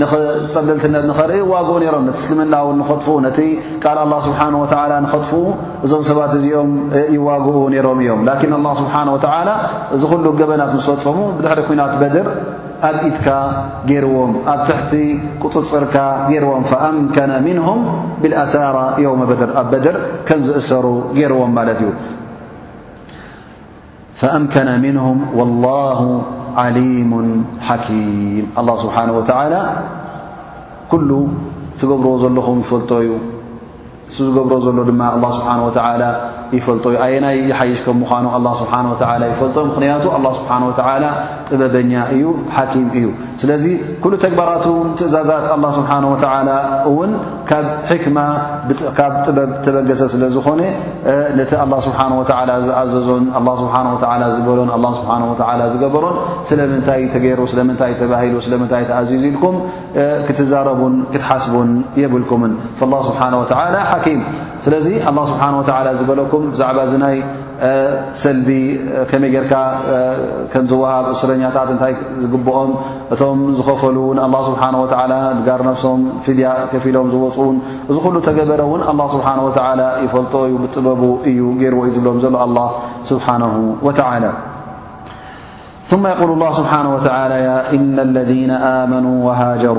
ንጸብለልትነት ንኸርኢ ዋግኡ ነይሮም ነቲ እስልምና እውን ንኸጥፍኡ ነቲ ቃል ኣላ ስብሓን ወተዓላ ንኸጥፍኡ እዞም ሰባት እዚኦም ይዋግኡ ነይሮም እዮም ላኪን ኣላ ስብሓን ወተዓላ እዚ ዅሉ ገበናት ምስ ፈጸሙ ብድሕሪ ኲናት በድር ኣብ ኢትካ ገይርዎም ኣብ ትሕቲ ቁጽጽርካ ገይርዎም ፈኣምከነ ምንሁም ብልኣሳራ የውመ በድር ኣብ በድር ከም ዝእሰሩ ገይርዎም ማለት እዩ ፈኣምከነ ምንሁም ወላሁ ዓሊሙ ሓኪም ኣላ ስብሓን ወተዓላ ኩሉ ትገብርዎ ዘለኹም ይፈልጦ እዩ እሱ ዝገብሮ ዘሎ ድማ ኣላ ስብሓን ወተዓላ ይፈልጦ እዩ ኣየናይ ይሓይሽ ከም ምዃኑ ኣላ ስብሓን ወተዓላ ይፈልጦ ምኽንያቱ ኣላ ስብሓን ወተዓላ ጥበበኛ እዩ ሓኪም እዩ ስለዚ ኩሉ ተግባራቱ ትእዛዛት ኣላ ስብሓን ወተላ እውን ካብ ሕክማ ካብ ጥበብ ተበገሰ ስለ ዝኾነ ነቲ ኣላ ስብሓን ወተላ ዝኣዘዞን ኣ ስብሓን ወላ ዝበሎን ኣ ስብሓን ወላ ዝገበሮን ስለምንታይ ተገይሩ ስለምንታይ ተባሂሉ ስለምንታይ ተኣዚዙ ኢልኩም ክትዛረቡን ክትሓስቡን የብልኩምን ላ ስብሓን ወተላ ሓኪም ስለዚ ኣላ ስብሓን ወተላ ዝበለኩም ብዛዕባ ዝናይ ሰልዲ ከመይ ጌርካ ከም ዝወሃብ እስረኛታት እንታይ ዝግብኦም እቶም ዝኸፈሉ እውን ኣላ ስብሓን ወተዓላ ንጋር ነፍሶም ፊድያ ከፊ ኢሎም ዝወፁ እውን እዚ ኩሉ ተገበረ እውን ኣላ ስብሓን ወተዓላ ይፈልጦ እዩ ብጥበቡ እዩ ገይርዎ እዩ ዝብሎም ዘሎ ኣላ ስብሓንሁ ወተዓላ ثመ የቁል ላ ስብሓን ወተላ እነ ለذነ ኣመኑ ወሃጀሩ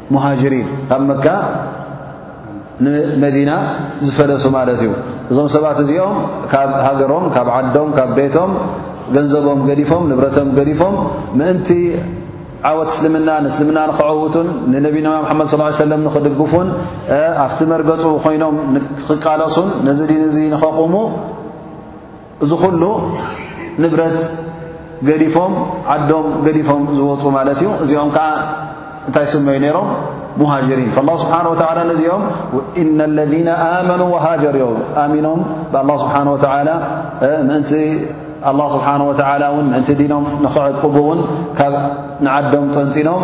ሙሃጅሪን ካብ መካ ንመዲና ዝፈለሱ ማለት እዩ እዞም ሰባት እዚኦም ካብ ሃገሮም ካብ ዓዶም ካብ ቤቶም ገንዘቦም ገዲፎም ንብረቶም ገዲፎም ምእንቲ ዓወት እስልምና ንእስልምና ንክዐውቱን ንነቢና ሓመድ ስ ሰለ ንክድግፉን ኣብቲ መርገፁ ኮይኖም ክቃለሱን ነዚ ዲን እዚ ንኸቕሙ እዚ ኩሉ ንብረት ገዲፎም ዓዶም ገዲፎም ዝወጹ ማለት እዩ እዚኦም ከዓ እንታይ ስመዩ ነይሮም ሙሃጅሪን ላ ስብሓን ወተላ ነዚኦም እና ለذነ ኣመኑ ወሃጀር እዮም ኣሚኖም ብኣ ስብሓን ወተላ ምእንቲ ኣላ ስብሓን ወተላ እውን ምእንቲ ዲኖም ንኽዕቅቡ እውን ካብ ንዓዶም ጠንጢኖም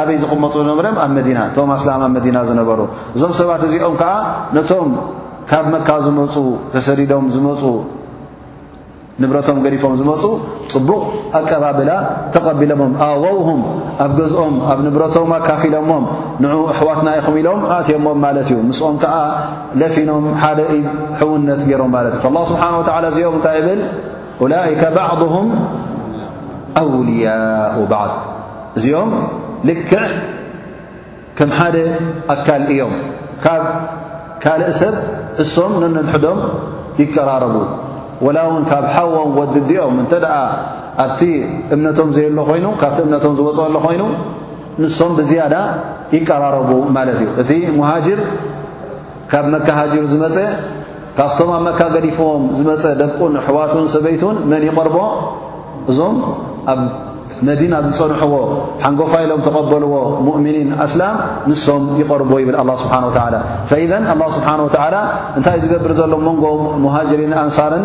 ኣበይ ዝቕመጡ ዝነብረም ኣብ መዲና እቶም ኣስላም ኣብ መዲና ዝነበሩ እዞም ሰባት እዚኦም ከዓ ነቶም ካብ መካ ዝመፁ ተሰዲዶም ዝመፁ ንብረቶም ገዲፎም ዝመፁ ፅቡቕ ኣቀባብላ ተቐቢሎሞም ኣወውሁም ኣብ ገዝኦም ኣብ ንብረቶም ኣካፊሎሞም ንዑ ኣሕዋትና ኢኹም ኢሎም ኣእትዮሞም ማለት እዩ ምስኦም ከዓ ለፊኖም ሓደ ኢድ ሕውነት ገይሮም ማለት እዩ ላ ስብሓን ወተላ እዚኦም እንታይ ይብል ኡላይከ ባዕضሁም ኣውልያኡ ባዕል እዚኦም ልክዕ ከም ሓደ ኣካል እዮም። ካብ ካልእ ሰብ እሶም ነንድሕዶም ይቀራረቡ። ወላ እውን ካብ ሓዎም ወድዲኦም እንተ ደኣ ኣብቲ እምነቶም ዘየሎ ኮይኑ ካብቲ እምነቶም ዝወፅኦ ኣሎ ኮይኑ ንሶም ብዝያዳ ይቀራረቡ ማለት እዩ። እቲ ሙሃጅር ካብ መካ ሃጂሩ ዝመጸ ካብቶም ኣብ መካ ገዲፍዎም ዝመጸ ደቁን ኣሕዋቱን ሰበይቱን መን ይቐርቦ እዞም ኣብ መዲና ዝጸንሕዎ ሓንጎፋ ኢሎም ተቐበልዎ ሙእሚኒን ኣስላም ንሶም ይቐርቦ ይብል ኣላ ስብሓን ወተዓላ ፈኢዘን ኣላ ስብሓን ወተዓላ እንታይ እዩ ዝገብር ዘሎ መንጎ ሙሃጅሪን ኣንሳርን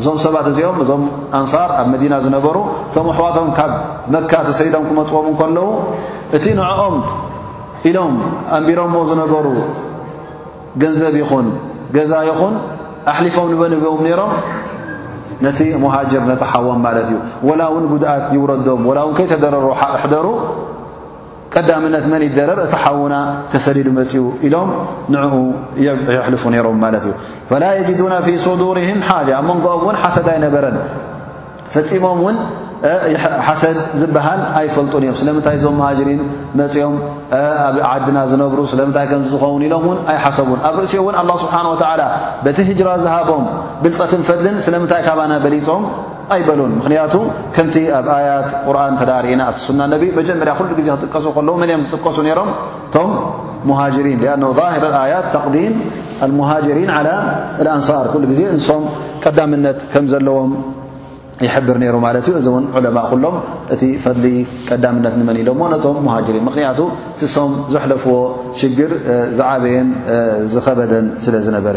እዞም ሰባት እዚኦም እዞም ኣንሳር ኣብ መዲና ዝነበሩ እቶም ኣሕዋቶም ካብ መካ ተሰይዶም ክመጽዎም እንከለዉ እቲ ንዕኦም ኢሎም ኣንቢሮምዎ ዝነበሩ ገንዘብ ይኹን ገዛ ይኹን ኣሕሊፎም ንበን ይብዎም ነይሮም ነቲ ሙሃጅር ነቲ ሓዎም ማለት እዩ ወላ እውን ጉድኣት ይውረዶም ወላ እውን ከይተደረሩ ሕደሩ ቀዳምነት መን ይደረር እቲ ሓውና ተሰዲዱ መፅኡ ኢሎም ንዕኡ የሕልፉ ነይሮም ማለት እዩ ፈላ የጅዱና ፊ ሱዱርህም ሓጃ ኣብ መንጎኦም እውን ሓሰድ ኣይነበረን ፈፂሞም እውን ሓሰድ ዝበሃል ኣይፈልጡን እዮም ስለምንታይ እዞም መሃጅሪን መፅኦም ኣብ ዓድና ዝነብሩ ስለምንታይ ከም ዝኸውን ኢሎም እውን ኣይሓሰቡን ኣብ ርእሲኡ እውን ኣላ ስብሓን ወተዓላ በቲ ህጅራ ዝሃቦም ብልፀትን ፈድልን ስለምንታይ ካባና በሊፆም ኣይበሉን ምኽንያቱ ከምቲ ኣብ ኣያት ቁርን እተ ርእና ኣብ ሱና ነቢ መጀመርያ ኩሉ ግዜ ክጥቀሱ ከለዉ መን እዮም ዝጥቀሱ ነይሮም እቶም ሙሃጅሪን ኣ ظር ኣያት ተقዲም ሙሃጅሪን ى ኣንሳር ኩሉ ግዜ ንሶም ቀዳምነት ከም ዘለዎም ይሕብር ነይሩ ማለት እዩ እዚ እውን ዑለማ ኩሎም እቲ ፈድሊ ቀዳምነት ንመን ኢሎሞ ነቶም ሙሃጅሪን ምክንያቱ ትሶም ዘሕለፍዎ ሽግር ዝዓበየን ዝኸበደን ስለ ዝነበረ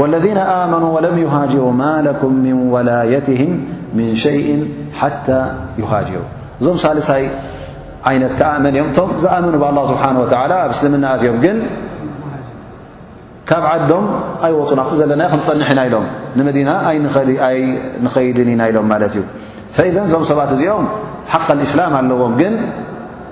ወለዚነ ኣመኑ ወለም ዩሃጅሩ ማለኩም ምን ወላየትህም ምን ሸይእን ሓታ ዩሃጅሩ እዞም ሳልሳይ ዓይነት ከዓ መን እዮም እቶም ዝኣመኑ ብኣላ ስብሓን ወተዓላ ኣብ እስልምና ኣትዮም ግን ካብ ዓዶም ኣይወፁ ናብቲ ዘለና ክንፀንሕ ኢና ኢሎም ንመዲና ኣይንኸይድን ኢና ኢሎም ማለት እዩ ፈኢዘን እዞም ሰባት እዚኦም ሓቀ እስላም ኣለዎም ግን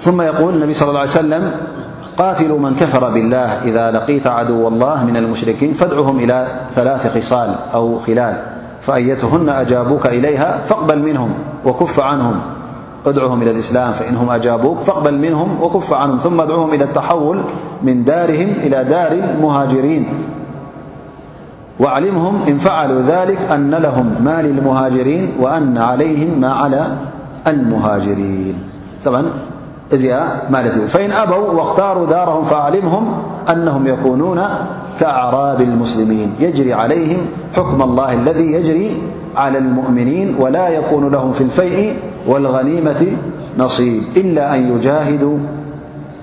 ثم يقول النبي صلى الله عليه وسلم قاتلوا من كفر بالله إذا لقيت عدو الله من المشركين فادعوهم إلى ثلاث خصال أو خلال فأيتهن أجابوك إليها فاقبل منهم ودعهم إلى الإسلام فإن هم أجابوك فاقبل منهم وكف عنهم ثم ادعوهم إلى التحول من دارهم إلى دار المهاجرين وعلمهم إن فعلوا ذلك أن لهم ما للمهاجرين وأن عليهم ما على المهاجرين بعا ذ ما فإن أبوا واختاروا دارهم فعلمهم أنهم يكونون كأعراب المسلمين يجري عليهم حكم الله الذي يجري على المؤمنين ولا يكون لهم في الفيء والغنيمة نصيب إلا أن يجاهدوا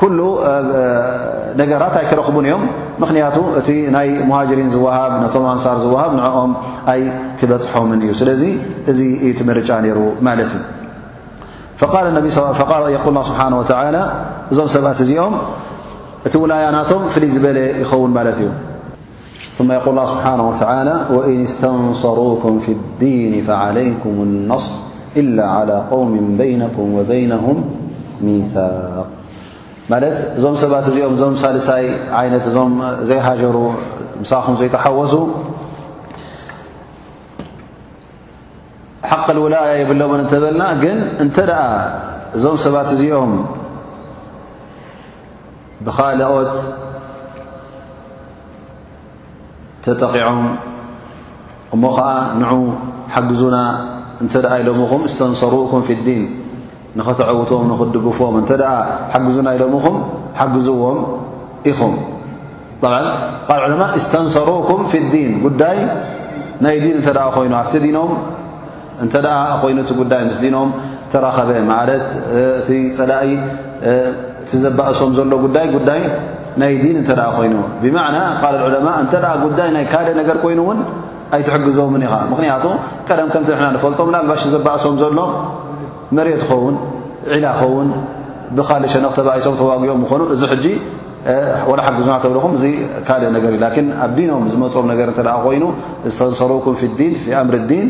ኩሉ ነገራት ኣይክረኽቡን እዮም ምኽንያቱ እቲ ናይ ሙሃጅሪን ዝወሃብ ነቶም ኣንሳር ዝወሃብ ንዕኦም ኣይ ክበፅሖምን እዩ ስለዚ እዚ እዩ እቲ ምርጫ ነይሩ ማለት እዩ ፈቃል ነቢ ፈቃል የቁልና ስብሓን ወተላ እዞም ሰባት እዚኦም እቲ ውላያ ናቶም ፍልይ ዝበለ ይኸውን ማለት እዩ ثم يقول الله سبحانه وتعالى وإن استنصروكم في الدين فعليكم النصر إلا على قوم بينكم وبينهم ميثاق ملت ዞم ست م م لي عين زيهجر مخم زيتحوسو حق الولاية يبلب نبلن ن نت أ ዞم سبت ዚኦم ብኻልኦት ተጠቂዖም እሞ ኸዓ ንዑ ሓግዙና እንተ ደኣ ኢሎምኹም እስተንሰሩኩም ፊ ዲን ንኸተዐውትዎም ንኽድግፍዎም እንተ ደኣ ሓግዙና ኢሎምኹም ሓግዝዎም ኢኹም ጣብዓ ቃል ዕለማ እስተንሰሩኩም ፊ ዲን ጉዳይ ናይ ዲን እንተ ደኣ ኮይኑ ኣብቲ ዲኖም እንተ ኮይኑ እቲ ጉዳይ ምስ ዲኖም ተራኸበ ማለት እቲ ጸላኢ እቲ ዘባእሶም ዘሎ ጉዳይ ጉዳይ ናይ ዲን እንተ ኮይኑ ብማዕና ቃል ዑለማ እንተ ጉዳይ ናይ ካልእ ነገር ኮይኑ እውን ኣይትሕግዞምን ኢኻ ምኽንያቱ ቀደም ከምቲ ንሕና ንፈልጦ ምናልባሽ ዘባእሶም ዘሎ መሬት ኸውን ዒላ ኸውን ብካልእ ሸነኽ ተባኢሶም ተዋጊኦም ምኾኑ እዚ ሕጂ ወላ ሓግዙና ተብለኹም እዚ ካልእ ነገር እዩ ላኪን ኣብ ዲኖም ዝመፅኦም ነገር እንተ ኮይኑ ዝተንሰሩኩም ፊ ዲን ፊ ኣምሪ ዲን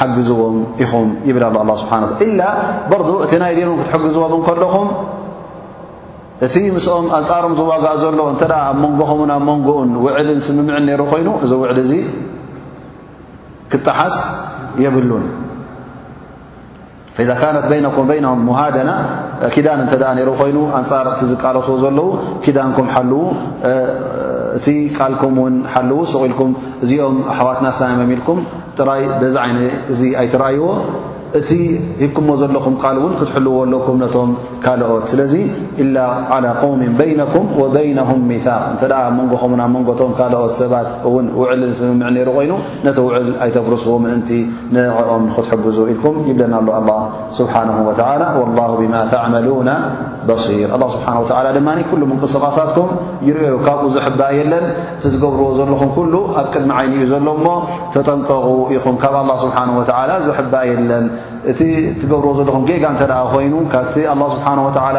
ሓግዝዎም ኢኹም ይብል ኣሎ ኣላ ስብሓን ኢላ በርዱ እቲ ናይ ዲኖም ክትሕግዝዎም እንከለኹም እቲ ምስኦም ኣንፃሮም ዝዋጋእ ዘሎ እንተ ኣብ መንጎኹምን ኣብ መንጎኡን ውዕልን ስምምዕን ነይሩ ኮይኑ እዚ ውዕሊ እዚ ክጠሓስ የብሉን ፈዛ ካነት በይነኩም በይነም ሙሃደና ኪዳን እንተ ነሩ ኮይኑ ኣንጻር እቲ ዝቃለሱ ዘለዉ ኪዳንኩም ሓልዉ እቲ ቃልኩም ውን ሓልዉ ስቂኢልኩም እዚኦም ኣሕዋትና ስላም ኢልኩም ጥራይ በዚ ዓይነ እዚ ኣይትረኣይዎ እቲ ሂብኩምዎ ዘለኹም ቃል እውን ክትሕልዎ ኣለኩም ነቶም ካልኦት ስለዚ ኢላ ዓላ ቆውሚ በይነኩም ወበይነሁም ሚታቅ እንተ መንጎኹምን ኣብ መንጎቶም ካልኦት ሰባት እውን ውዕልን ስምምዕ ነሩ ኮይኑ ነቲ ውዕል ኣይተፍርስዎ ምእንቲ ንዕኦም ንክትሕግዙ ኢልኩም ይብለና ኣሎ ኣላ ስብሓንሁ ወተላ ወላሁ ብማ ተዕመሉና በሲር ኣላ ስብሓን ወተላ ድማ ኩሉ ምንቅስቓሳትኩም ይርኦዩ ካብኡ ዝሕባእ የለን እቲ ዝገብርዎ ዘለኹም ኩሉ ኣብ ቅድሚ ዓይኒ እዩ ዘሎ እሞ ተጠንቀቑ ኢኹም ካብ ኣላ ስብሓን ወተላ ዝሕባእ የለን እቲ ትገብርዎ ዘለኹም ጌጋ እንተ ኮይኑ ካብቲ ኣላ ስብሓን ወተላ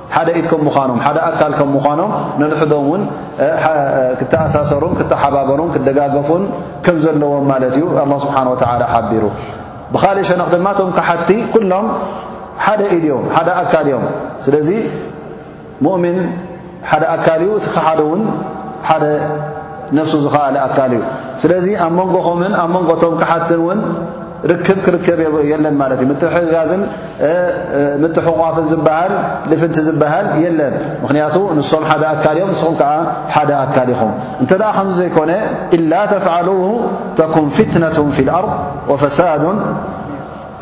ሓደ ኢድ ከም ምዃኖም፣ ሓደ ኣካል ከም ምዃኖም ነንሕዶም እውን ክተኣሳሰሩን ክተሓባበሩን ክደጋገፉን ከም ዘለዎም ማለት እዩ ኣላ ስብሓን ወተዓላ ሓቢሩ። ብኻልእ ሸነኽ ድማ እቶም ካሓቲ ኩሎም ሓደ ኢድ እዮም ሓደ ኣካል እዮም ስለዚ ሙእምን ሓደ ኣካል እዩ እቲ ካሓደ እውን ሓደ ነፍሱ ዝኸኣለ ኣካል እዩ። ስለዚ ኣብ መንጎኹምን ኣብ መንጎ እቶም ከሓድትን እውን ርክብ ክርከብ የለን ማለት እዩ። ምትሕግጋዝን ምትሕቋፍን ዝበሃል ልፍንቲ ዝበሃል የለን። ምክንያቱ ንሶም ሓደ ኣካል እዮም፣ ንስኹም ከዓ ሓደ ኣካል ኢኹም። እንተ ደኣ ከምዚ ዘይኮነ ኢላ ተፍዓሉሁ ተኩን ፊትነቱን ፊ ልኣርድ ወፈሳዱን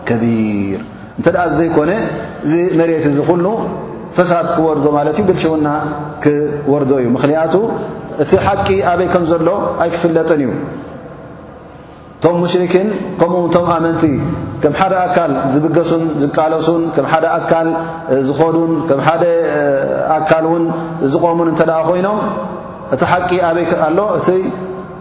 ከቢር እንተ ዘይኮነ እዚ መሬት እዚ ኩሉ ፈሳድ ክወርዶ ማለት እዩ ብልሽውና ክወርዶ እዩ ምኽንያቱ እቲ ሓቂ ኣበይ ከም ዘሎ ኣይክፍለጥን እዩ እቶም ሙሽርኪን ከምኡ እቶም ኣመንቲ ከም ሓደ ኣካል ዝብገሱን ዝቃለሱን ከም ሓደ ኣካል ዝኸዱን ከም ሓደ ኣካል እውን ዝቖሙን እንተደኣ ኮይኖም እቲ ሓቂ ኣበይ ኣሎ እቲ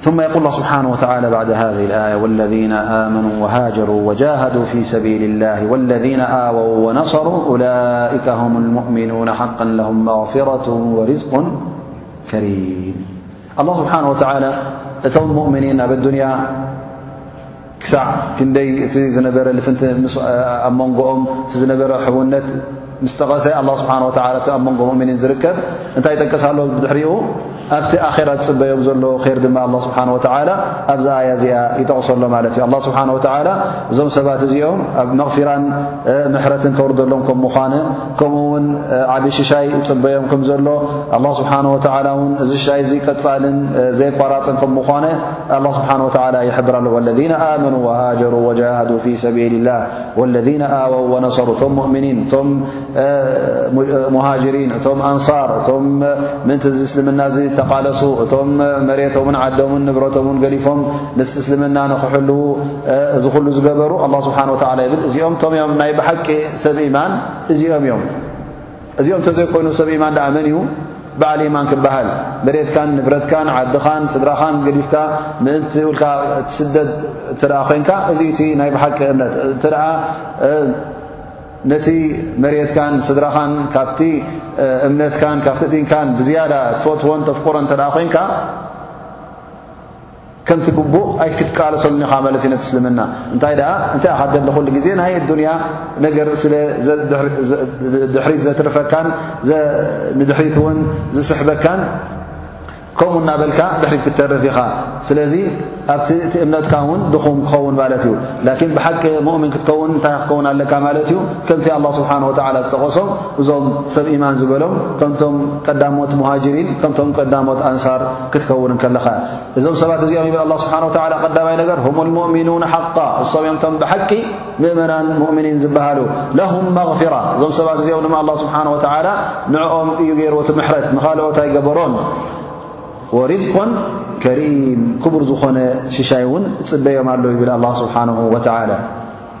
ثم يقول الله سبحانه وتعالى بعد هذه الآية والذين آمنوا وهاجروا وجاهدوا في سبيل الله والذين آووا ونصروا أولئك هم المؤمنون حقا لهم مغفرة ورزق كريم الله سبحانه وتعالى تو المؤمنين بالدنيا ክሳዕ ክንደይ እቲ ዝነበረ ልፍንቲ ኣብ መንጎኦም እቲ ዝነበረ ሕውነት ምስ ጠቐሰ ኣላ ስብሓን ወተላ እቲ ኣብ መንጎ ሙእምኒን ዝርከብ እንታይ ይጠቅስ ኣሎ ብድሕሪኡ ኣብቲ ኣኼራ ዝጽበዮም ዘሎ ር ድማ ኣ ስብሓን ወተላ ኣብዛ ኣያ እዚኣ ይጠቕሰሎ ማለት እዩ ኣላ ስብሓን ወተላ እዞም ሰባት እዚኦም ኣብ መቕፊራን ምሕረትን ከውርደሎም ከም ምዃኑ ከምኡ ውን ዓብ ሽሻይ ይጽበዮም ከም ዘሎ ኣላ ስብሓን ወተላ እውን እዚ ሽሻይ እዚ ቀጻልን ዘይቋራጽን ከም ምዃነ ኣላ ስብሓን ወተላ ይሕብር ኣሎ ወለذነ ኣመኑ ወሃጀሩ ወጃሃዱ ፊ ሰቢል ላህ ወለذነ ኣወው ወነሰሩ እቶም ሙእምኒን እቶም ሙሃጅሪን እቶም ኣንሳር እቶም ምእንቲ ዚ እስልምና እዚ ተቓለሱ እቶም መሬቶምን ዓዶምን ንብረቶምን ገሊፎም ንስ እስልምና ንክሕልዉ እዚ ኩሉ ዝገበሩ ኣላ ስብሓን ወተላ ይብል እዚኦም እቶም እዮም ናይ ብሓቂ ሰብ ኢማን እዚኦም እዮም እዚኦም እንተዘይኮይኑ ሰብ ኢማን ደኣ መን እዩ በዓል ኢማን ክበሃል? መሬትካን ንብረትካን ዓድኻን ስድራኻን ገዲፍካ ምእንቲ ውልካ እትስደድ እተ ኮንካ እዚ እቲ ናይ ብሓቂ እምነት እተ ነቲ መሬትካን ስድራኻን ካብቲ እምነትካን ካብቲ ዲንካን ብዝያዳ ትፈትዎን ተፍቅሮን እተ ኮንካ ከምቲ ግቡእ ኣይክትቃለሰሉን ኢኻ ማለት እዩ ነቲ እስልምና እንታይ ደኣ እንታይ ኢኻ ደሊ ኩሉ ግዜ ናይ ኣዱንያ ነገር ስለ ድሕሪት ዘትርፈካን ንድሕሪት እውን ዝስሕበካን ከምኡ እናበልካ ድሕሪት ክትተርፍ ኢኻ ስለዚ ኣብቲ እቲ እምነትካ እውን ድኹም ክኸውን ማለት እዩ ላኪን ብሓቂ ሙእምን ክትከውን እንታይ ክከውን ኣለካ ማለት እዩ ከምቲ ኣላ ስብሓን ወተዓላ ዝጠቐሶም እዞም ሰብ ኢማን ዝበሎም ከምቶም ቀዳሞት ሙሃጅሪን ከምቶም ቀዳሞት ኣንሳር ክትከውን እንከለኻ እዞም ሰባት እዚኦም ይብል ኣላ ስብሓን ወተላ ቀዳማይ ነገር ሁም ልሙእሚኑን ሓቃ እሶም እዮም ቶም ብሓቂ ምእመናን ሙእምኒን ዝበሃሉ ለሁም መغፊራ እዞም ሰባት እዚኦም ድማ ኣላ ስብሓን ወተላ ንዕኦም እዩ ገይርዎ እቲ ምሕረት ንኻልኦት ኣይገበሮን ወሪዝኮን ከሪም ክቡር ዝኾነ ሽሻይ እውን እፅበዮም ኣሎ ይብል ኣላ ስብሓን ወተላ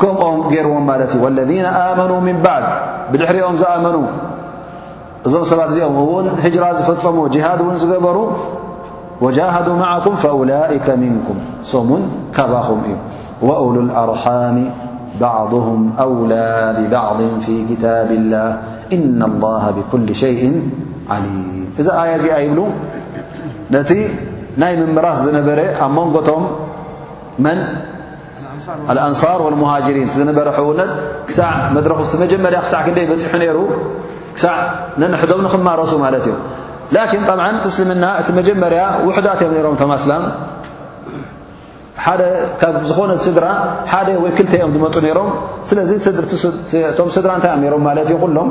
ከምኦም ገይርዎም ማለት እዩ ወለذነ ኣመኑ ምን ባዕድ ብድሕሪኦም ዝኣመኑ እዞም ሰባት እዚኦም እውን ህጅራ ዝፈፀሙ ጅሃድ እውን ዝገበሩ ወጃሃዱ ማዓኩም ፈውላከ ምንኩም ሶም ውን ካባኹም እዩ ወእሉ ኣርሓሚ ባዕضም ኣውላ ብባዕض ፊ ክታብ ላህ እና ላሃ ብኩል ሸይ ዓሊም እዚ ኣያ እዚኣ ይብሉ ነቲ ናይ ምምራስ ዝነበረ ኣብ መንጎቶም መን ኣልኣንሳር ወልሙሃጅሪን እቲ ዝነበረ ሕውነት ክሳዕ መድረኹ ቲ መጀመርያ ክሳዕ ክንደይ በፂሑ ነይሩ ክሳዕ ነንሕዶም ንክማረሱ ማለት እዩ ላኪን ጠብዓ ትስልምና እቲ መጀመርያ ውሕዳት እዮም ነሮም ቶም ኣስላም ሓደ ካብ ዝኾነ ስድራ ሓደ ወይ ክልተ እዮም ዝመፁ ነይሮም ስለዚ ቶም ስድራ እንታይ እዮም ነሮም ማለት እዩ ኩሎም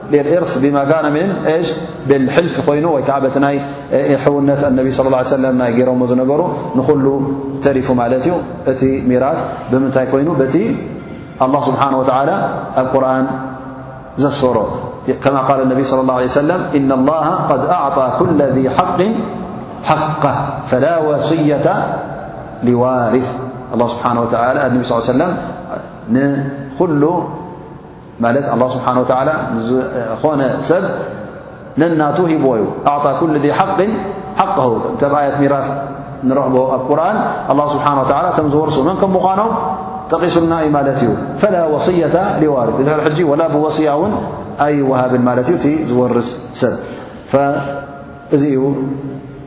ر بما كان من الحلف ين يع بت حون النبي صىاله عليه وسلم ر نر نل ترف لت ت ميراث بمني ين ت الله سبحانه وتعالى قرآن سر كما قال النبي صل الله عليه وسلم إن الله قد أعطى كل ذي حق حقة فلا وصية لوارث صل ه يه وسلمل الله سبحانه وتعالى زن سب ننت هب أعط كل ذ حق حقه آية ميراث نرክب قرن الله سبحانه وتعلى م ورس ك من تقسلن ت فلا وصية لوارث ر جي ولا بوصي أي وهب ورس س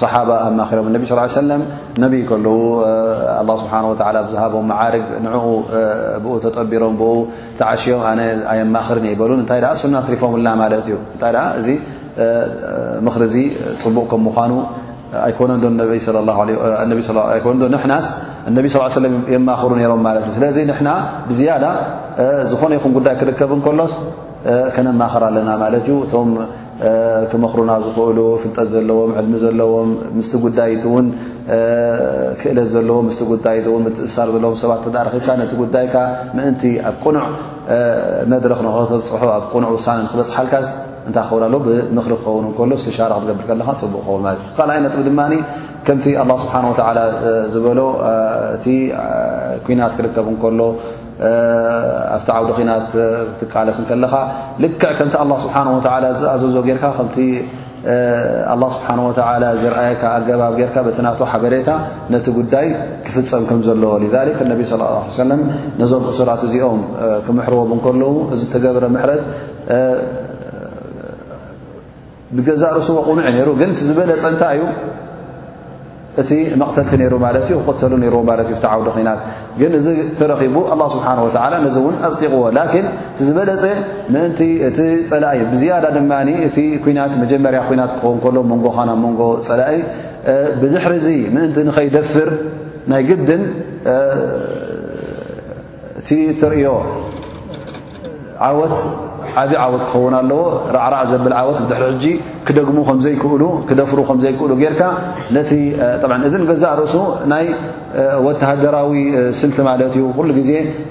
صሓባ ኣማኺሮም ነቢ ስ ሰለም ነብይ ከለዉ ኣላ ስብሓን ወላ ብዝሃቦም መዓርግ ንዕኡ ብኡ ተጠቢሮም ብኡ ተዓሽዮም ኣነ ኣየማኽርን እየ ይበሉን እንታይ ደኣ ሱና ኣትሪፎምልና ማለት እዩ እንታይ ደኣ እዚ ምኽሪ እዙ ፅቡቕ ከም ምዃኑ ኣይኮነን ዶ ነቢ ኣይኮነ ዶ ንሕናስ እነቢ ስ ሰለም የማኽሩ ነይሮም ማለት እዩ ስለዚ ንሕና ብዝያዳ ዝኾነ ይኹን ጉዳይ ክርከብ እንከሎስ ከነማኽር ኣለና ማለት እዩ እቶም ክመኽሩና ዝኽእሉ ፍልጠት ዘለዎም ዕልሚ ዘለዎም ምስቲ ጉዳይቲ እውን ክእለት ዘለዎ ምስ ጉዳይ ውን ምትእሳር ዘለዎም ሰባት ተ ረኪብካ ነቲ ጉዳይካ ምእንቲ ኣብ ቅኑዕ መድረኽ ንክ ተብፅሑ ኣብ ቅኑዕ ውሳነ ንክበፅሓልካ እንታይ ክኸውን ኣሎ ብምክሪ ክኸውን ከሎ ስትሻራ ክትገብር ከለካ ፅቡቅ ክኸውን ማለት እዩ ካልኣይ ነጥቢ ድማ ከምቲ ኣላ ስብሓን ወተላ ዝበሎ እቲ ኩናት ክርከብ እንከሎ ኣብቲ ዓውዲ ኺናት ትቃለስ ከለኻ ልክዕ ከምቲ ኣላ ስብሓን ወላ ዝኣዘዞ ጌርካ ከምቲ ኣላ ስብሓን ወላ ዝርኣየካ ኣገባብ ጌርካ በቲ ናቱ ሓበሬታ ነቲ ጉዳይ ክፍፀም ከም ዘለዎ ሊክ ነቢ ስለ ላ ሰለም ነዞም እሱራት እዚኦም ክምሕርዎም እንከለዉ እዚ ተገብረ ምሕረት ብገዛእ ርእሱ ቕኑዕ ዩ ነይሩ ግን እቲ ዝበለፀ እንታይ እዩ እቲ መቕተልቲ ነይሩ ማለት እዩ ክቕተሉ ነይርዎ ማለት እዩ ፍትዓውዲ ኺናት ግን እዚ ተረኺቡ ኣላ ስብሓን ወተዓላ ነዚ እውን ኣፅጢቕዎ ላኪን እቲ ዝበለፀ ምእንቲ እቲ ፀላኢ ብዝያዳ ድማ እቲ ኩናት መጀመርያ ኩናት ክኸውን ከሎ መንጎኻን ኣብ መንጎ ፀላኢ ብድሕሪ እዙ ምእንቲ ንኸይደፍር ናይ ግድን እቲ እትርእዮ ዓወት ዓቢ ዓወት ክኸውን ኣለዎ። ራዕራዕ ዘብል ዓወት ብድሕሪ ሕጂ ክደግሙ ከም ዘይክእሉ ክደፍሩ ከም ዘይክእሉ ጌርካ ነቲ ጠብዓ እዚ ንገዛእ ርእሱ ናይ ወተሃደራዊ ስልቲ ማለት እዩ። ኩሉ ግዜ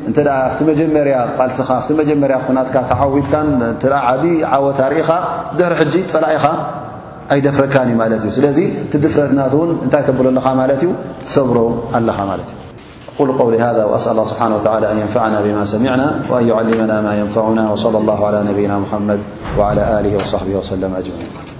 እንተ ኣብቲ መጀመርያ ቃልስኻ ኣብቲ መጀመርያ ኩናትካ ተዓዊትካን እተ ዓብዪ ዓወት ኣርኢኻ ብድሕሪ ሕጂ ጸላኢኻ ኣይደፍረካን እዩ ማለት እዩ ስለዚ እቲ ድፍረትናት እውን እንታይ ተብሎ ኣለኻ ማለት እዩ ትሰብሮ ኣለኻ ማለት እዩ قول قول هذا وأسأل الله سبحانه وتعالى أن ينفعنا بما سمعنا وأن يعلمنا ما ينفعنا وصلى الله على نبينا محمد وعلى آله وصحبه وسلم أجمعين